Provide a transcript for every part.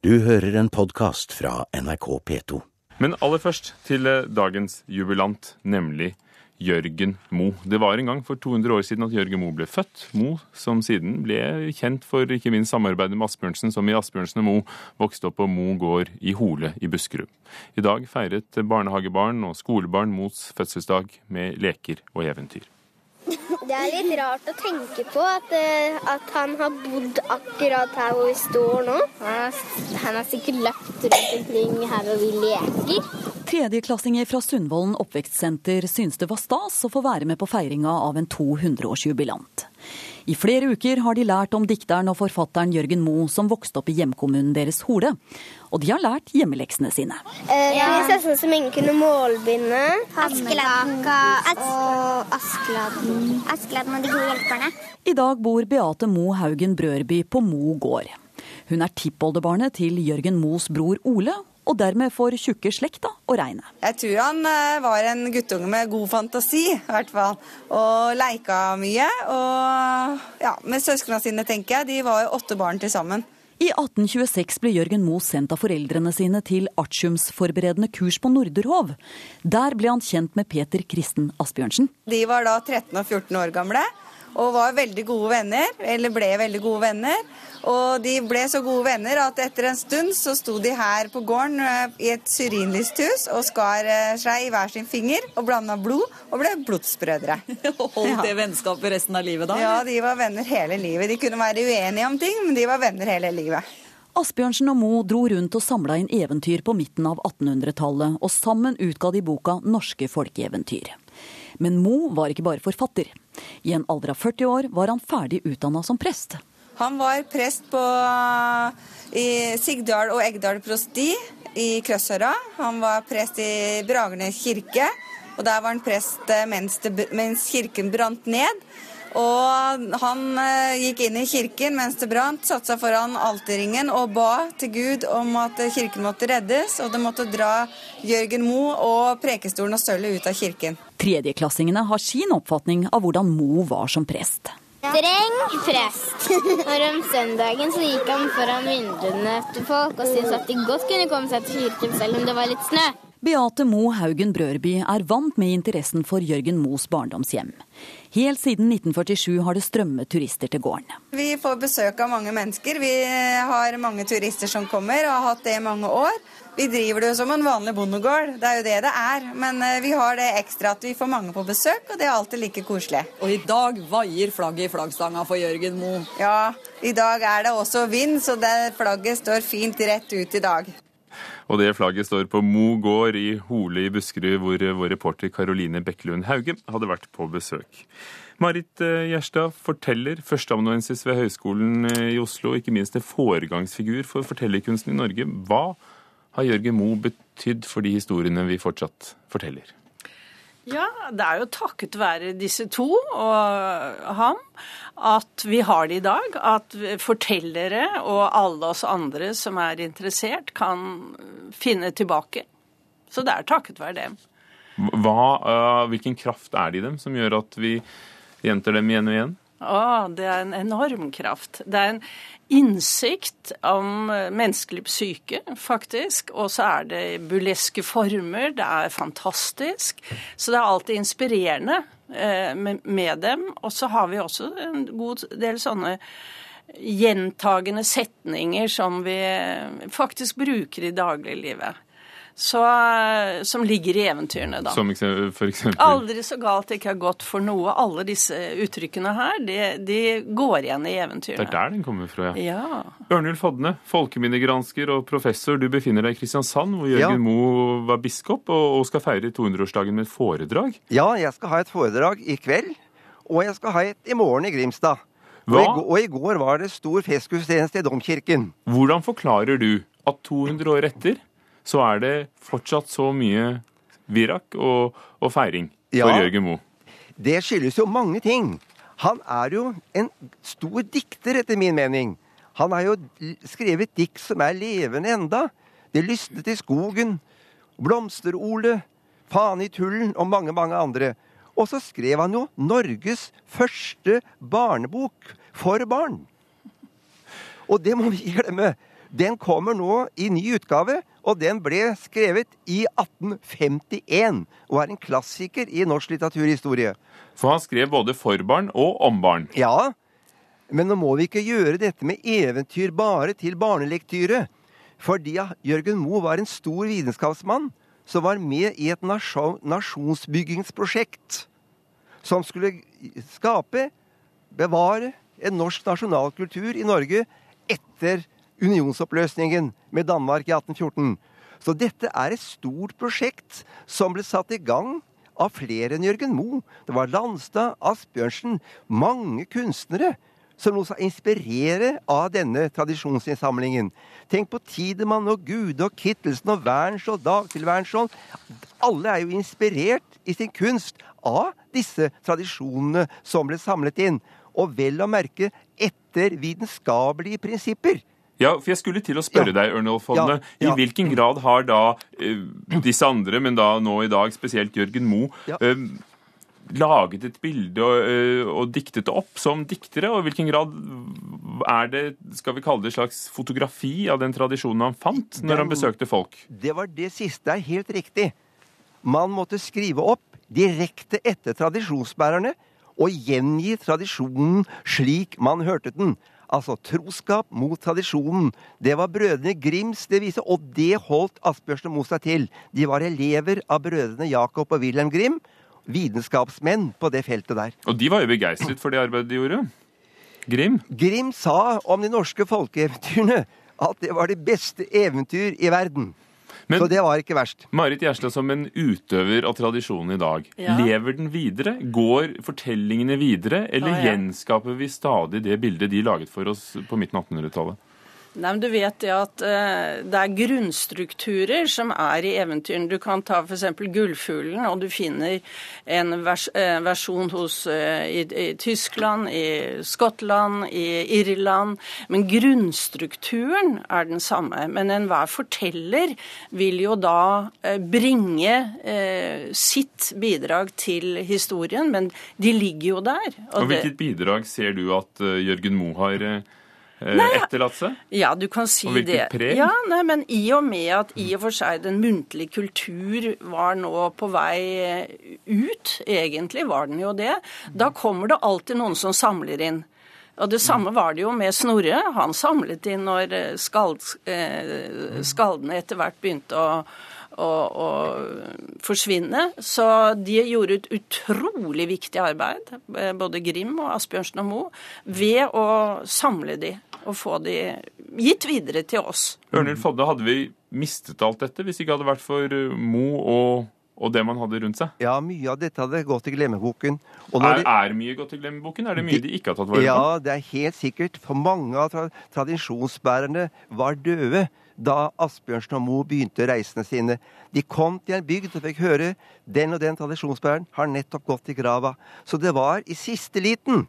Du hører en podkast fra NRK P2. Men aller først til eh, dagens jubilant, nemlig Jørgen Mo. Det var en gang for 200 år siden at Jørgen Mo ble født. Mo som siden ble kjent for ikke minst samarbeidet med Asbjørnsen, som i Asbjørnsen og Mo vokste opp på Mo gård i Hole i Buskerud. I dag feiret barnehagebarn og skolebarn Mos fødselsdag med leker og eventyr. Det er litt rart å tenke på at, eh, at han har bodd akkurat her hvor vi står nå. Han har, han har sikkert løpt rundt omkring her hvor vi leker. Tredjeklassinger fra Sundvolden oppvekstsenter syns det var stas å få være med på feiringa av en 200-årsjubilant. I flere uker har de lært om dikteren og forfatteren Jørgen Moe, som vokste opp i hjemkommunen deres Hole. Og de har lært hjemmeleksene sine. Eh, Prinsessen som ingen kunne målbinde. Askeladdekaka og Askeladden. Askeladden og de gode hjelperne. I dag bor Beate Moe Haugen Brørby på Mo gård. Hun er tippoldebarnet til Jørgen Moes bror Ole, og dermed får tjukke slekta å regne. Jeg tror han eh, var en guttunge med god fantasi, i hvert fall. Og leika mye. Og ja, med søsknene sine, tenker jeg. De var jo åtte barn til sammen. I 1826 ble Jørgen Moe sendt av foreldrene sine til artiumsforberedende kurs på Norderhov. Der ble han kjent med Peter Kristen Asbjørnsen. De var da 13 og 14 år gamle og var veldig gode venner, eller ble veldig gode venner. Og de ble så gode venner at etter en stund så sto de her på gården eh, i et syrinlisthus og skar eh, seg i hver sin finger og blanda blod og ble blodsbrødre. Og holdt det vennskapet resten av livet da? Ja, de var venner hele livet. De kunne være uenige om ting, men de var venner hele livet. Asbjørnsen og Moe dro rundt og samla inn eventyr på midten av 1800-tallet, og sammen utga de boka Norske folkeeventyr. Men Moe var ikke bare forfatter. I en alder av 40 år var han ferdig utdanna som prest. Han var prest på i Sigdal og Eggdal prosti i Krøsshøra. Han var prest i Bragernes kirke, og der var han prest eh, mens, det, mens kirken brant ned. Og han eh, gikk inn i kirken mens det brant, satte seg foran alterringen og ba til Gud om at kirken måtte reddes, og det måtte dra Jørgen Moe og prekestolen og sølvet ut av kirken. Tredjeklassingene har sin oppfatning av hvordan Moe var som prest. Streng prest. Og om søndagen så gikk han foran vinduene til folk og syntes at de godt kunne komme seg til kirken selv om det var litt snø. Beate Mo Haugen Brørby er vant med interessen for Jørgen Moes barndomshjem. Helt siden 1947 har det strømmet turister til gården. Vi får besøk av mange mennesker. Vi har mange turister som kommer, og har hatt det i mange år. Vi driver det jo som en vanlig bondegård, det er jo det det er. Men eh, vi har det ekstra at vi får mange på besøk, og det er alltid like koselig. Og i dag vaier flagget i flaggstanga for Jørgen Moe. Ja, i dag er det også vind, så det flagget står fint rett ut i dag. Og det flagget står på Mo gård i Hole i Buskerud, hvor vår reporter Karoline Bekkelund Hauge hadde vært på besøk. Marit eh, Gjerstad, forteller, førsteamanuensis ved Høgskolen eh, i Oslo, ikke minst en foregangsfigur for fortellerkunsten i Norge. Hva har Jørgen Moe betydd for de historiene vi fortsatt forteller? Ja, det er jo takket være disse to og ham at vi har det i dag. At fortellere og alle oss andre som er interessert, kan finne tilbake. Så det er takket være dem. Hva, uh, hvilken kraft er det i dem som gjør at vi gjentar dem igjen og igjen? Å, det er en enorm kraft. Det er en innsikt om menneskelig psyke, faktisk. Og så er det buleske former. Det er fantastisk. Så det er alltid inspirerende eh, med, dem. Og så har vi også en god del sånne gjentagende setninger som vi faktisk bruker i dagliglivet. Så, som ligger i eventyrene, da. Som for eksempel? Aldri så galt det ikke har gått for noe. Alle disse uttrykkene her, de, de går igjen i eventyrene. Det er der den kommer fra, ja. ja. Ørnulf Hodne, folkeminnegransker og professor. Du befinner deg i Kristiansand, hvor Jørgen ja. Moe var biskop og skal feire 200-årsdagen med et foredrag. Ja, jeg skal ha et foredrag i kveld. Og jeg skal ha et i morgen i Grimstad. Og i, og i, går var det stor festgudstjeneste i Domkirken. Hvordan forklarer du at 200 år etter så er det fortsatt så mye virak og, og feiring for ja, Jørgen Moe. Det skyldes jo mange ting. Han er jo en stor dikter, etter min mening. Han har jo skrevet dikt som er levende enda. Det lysnet i skogen, Blomster-Ole, Fane i tullen og mange, mange andre. Og så skrev han jo Norges første barnebok for barn. Og det må vi ikke glemme. Den kommer nå i ny utgave, og den ble skrevet i 1851. Og er en klassiker i norsk litteraturhistorie. For han skrev både for barn og om barn. Ja, men nå må vi ikke gjøre dette med eventyr bare til barnelektyre. Fordi Jørgen Moe var en stor vitenskapsmann som var med i et nasjon, nasjonsbyggingsprosjekt. Som skulle skape, bevare, en norsk nasjonalkultur i Norge etter unionsoppløsningen med Danmark i 1814. Så dette er et stort prosjekt som ble satt i gang av flere enn Jørgen Moe. Det var Landstad, Asbjørnsen, mange kunstnere som lot seg inspirere av denne tradisjonsinnsamlingen. Tenk på Tidemann og Gude og Kittelsen og Wernskjold, Dagfjell Wernskjold. Alle er jo inspirert i sin kunst av disse tradisjonene som ble samlet inn. Og vel å merke etter vitenskapelige prinsipper. Ja, for jeg skulle til å spørre Ja. deg, Ørnulf Hodne. Ja, ja. I hvilken grad har da eh, disse andre, men da nå i dag spesielt Jørgen Moe, eh, laget et bilde og, eh, og diktet det opp som diktere? Og i hvilken grad er det, skal vi kalle det, slags fotografi av den tradisjonen han fant når han besøkte folk? Det var det siste Det er helt riktig. Man måtte skrive opp direkte etter tradisjonsbærerne og gjengi tradisjonen slik man hørte den. Altså troskap mot tradisjonen. Det var brødrene Grims det viser, og det holdt Asbjørnsen og Moe seg til. De var elever av brødrene Jakob og Wilhelm Grim. Vitenskapsmenn på det feltet der. Og de var jo begeistret for det arbeidet de gjorde. Grim? Grim sa om de norske folkeeventyrene at det var det beste eventyr i verden. Men Så det var ikke verst. Marit Gjerstad, som en utøver av tradisjonen i dag, Ja. lever den videre? Går fortellingene videre, eller Å, ja. gjenskaper vi stadig det bildet de laget for oss på midten av 1800-tallet? Nei, men Du vet det at uh, det er grunnstrukturer som er i eventyrene. Du kan ta f.eks. Gullfuglen, og du finner en vers uh, versjon hos, uh, i, i Tyskland, i Skottland, i Irland. Men grunnstrukturen er den samme. Men enhver forteller vil jo da bringe sitt bidrag til historien, men de ligger jo der. Og og hvilket bidrag ser du at Jørgen Moe har etterlatt seg? Ja, du kan si Og det. preg? Ja, nei, men I og med at i og for seg den muntlige kultur var nå på vei eh, ut, egentlig var den jo det, da kommer det alltid noen som samler inn. Og Det samme var det jo med Snorre. Han samlet inn når eh, skald, eh, skaldene etter hvert begynte å, å, å forsvinne. Så de gjorde et utrolig viktig arbeid, eh, både Grim og Asbjørnsen og Moe, ved å samle de og få de gitt videre til oss. Ørnulf Fodde, hadde vi mistet alt dette hvis det ikke hadde vært for Mo og, og det man hadde rundt seg? Ja, mye av dette hadde gått i glemmeboken. Og når Er, det- er mye gått i glemmeboken? Er det mye de ikke har tatt vare på? Ja, det er helt sikkert. For mange av tra tradisjonsbærerne var døde da Asbjørnsen og Moe begynte reisene sine. De kom til en bygd og fikk høre den og den tradisjonsbæreren har nettopp gått i grava. Så det var i siste liten.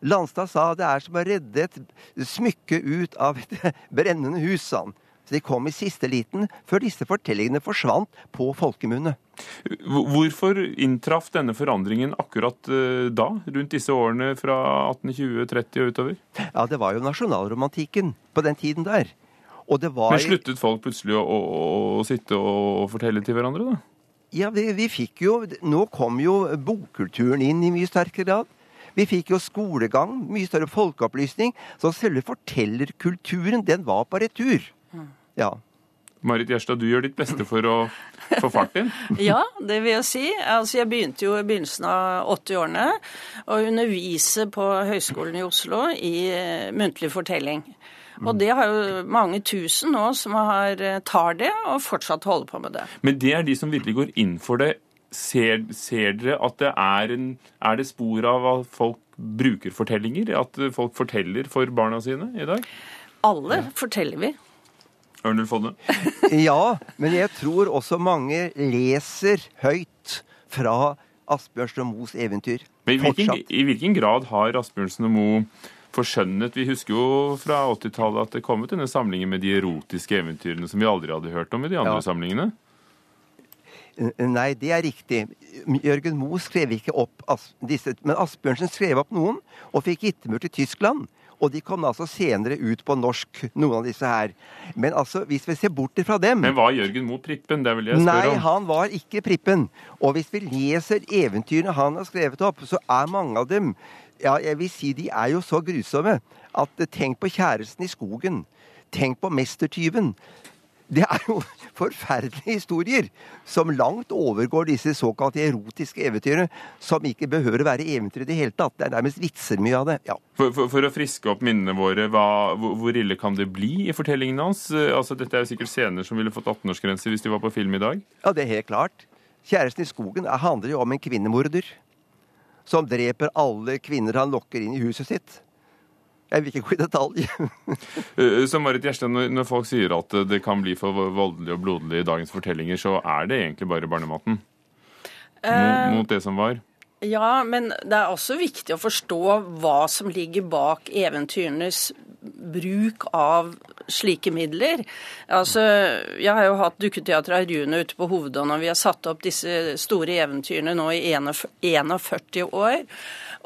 Landstad sa det er som å redde et smykke ut av et brennende hus, sa han. Så de kom i siste liten, før disse fortellingene forsvant på folkemunne. Hvorfor inntraff denne forandringen akkurat eh, da? Rundt disse årene fra 1820, 30 og utover? Ja, det var jo nasjonalromantikken på den tiden der. Og det var Men sluttet folk plutselig å, å, å sitte og fortelle til hverandre, da? Ja, vi, vi fikk jo Nå kom jo bokkulturen inn i mye sterkere grad. Vi fikk jo skolegang, mye større folkeopplysning. Så selve fortellerkulturen, den var på retur. Ja. Marit Gjerstad, du gjør ditt beste for å få fart inn. Ja, det vil jeg si. Altså, jeg begynte jo i begynnelsen av 80-årene å undervise på Høgskolen i Oslo i eh, muntlig fortelling. Og det har jo mange tusen nå som har, eh, tar det og fortsatt holder på med det. Men det er de som virkelig går inn for det. Ser, ser dere at det er, en, er det spor av at folk bruker fortellinger? At folk forteller for barna sine i dag? Alle forteller vi. Ørnulf Odne? ja, men jeg tror også mange leser høyt fra Asbjørnsen og Moes eventyr. Men i hvilken, i hvilken grad har Asbjørnsen og Moe forskjønnet Vi husker jo fra 80-tallet at det kom ut denne samlingen med de erotiske eventyrene som vi aldri hadde hørt om i de andre Ja. samlingene. Nei, det er riktig. Jørgen Moe skrev ikke opp disse, men Asbjørnsen skrev opp noen og fikk gittemur til Tyskland. Og de kom altså senere ut på norsk, noen av disse her. Men altså, hvis vi ser bort fra dem Men var Jørgen Moe prippen? Det vil jeg spørre Nei, om. han var ikke prippen. Og hvis vi leser eventyrene han har skrevet opp, så er mange av dem ja, jeg vil si de er jo så grusomme at eh, tenk på kjæresten i skogen. Tenk på mestertyven. Det er jo forferdelige historier som langt overgår disse såkalte erotiske eventyrene, som ikke behøver å være eventyr i det hele tatt. Det er nærmest vitser mye av det. ja. For, for, for å friske opp minnene våre, hva, hvor, hvor ille kan det bli i fortellingene hans? Eh, Altså, Dette er jo sikkert scener som ville fått 18-årsgrense hvis de var på film i dag. Ja, det er helt klart. Kjæresten i skogen er- handler jo om en kvinnemorder som dreper alle kvinner han lokker inn i huset sitt. Jeg vil ikke gå i detalj. Som Så Marit Gjerstad, når, folk sier at eh, det kan bli for voldelig og blodig i dagens fortellinger, så er det egentlig bare barnematen? Mot, mot det som var? Ja, men det er også viktig å forstå hva som ligger bak eventyrenes bruk av slike midler. Altså, Jeg har jo hatt Dukketeatret av Rune ute på Hovedånd, og vi har satt opp disse store eventyrene nå i 41 år.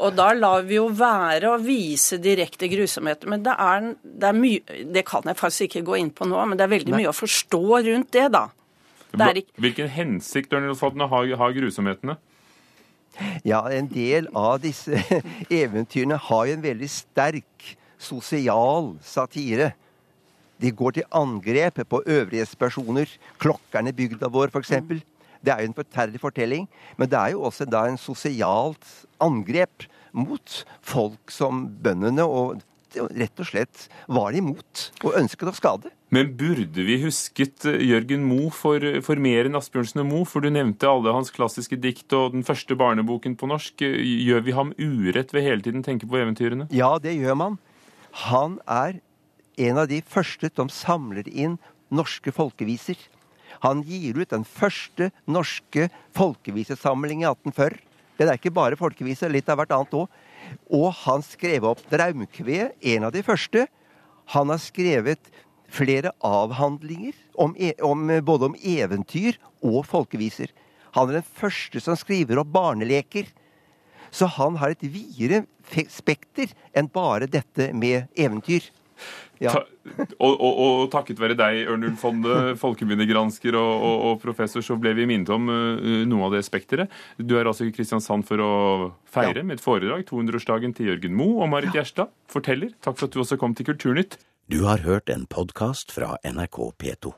Og da lar vi jo være å vise direkte grusomheter. Men det er, det er mye Det kan jeg faktisk ikke gå inn på nå, men det er veldig mye å forstå rundt det, da. Det er ikke, Hvilken hensikt Ørnulf Hodne, har, har grusomhetene? Ja, en del av disse eventyrene har jo en veldig sterk sosial satire. De går til angrep på øvrighetspersoner. Klokkerne i bygda vår, f.eks. Det er jo en forferdelig fortelling, men det er jo også da en sosialt angrep mot folk som bøndene og rett og slett var imot og ønsket å skade. Men burde vi husket eh, Jørgen Moe for, for mer enn Asbjørnsen og Moe? For du nevnte alle hans klassiske dikt og den første barneboken på norsk. Gjør vi ham urett ved hele tiden tenke på eventyrene? Ja, det gjør man. Han er en av de første som samler inn norske folkeviser. Han gir ut den første norske folkevisesamlingen i 1840. Den er ikke bare folkeviser, litt av hvert annet òg. Og han skrev opp Draumkveet, en av de første. Han har skrevet flere avhandlinger om, e- om, både om eventyr og folkeviser. Han er den første som skriver opp barneleker. Så han har et videre spekter enn bare dette med eventyr. Ja. Ta, og, og, og takket være deg, Ørnulf Fonde, folkeminnegransker og, og, og professor, så ble vi minnet om uh, noe av det spekteret. Du er altså i Kristiansand for å feire Ja. med et foredrag 200-årsdagen til Jørgen Moe og Marit Gjerstad, forteller. Takk for at du også kom til Kulturnytt. Du har hørt en podkast fra NRK P2.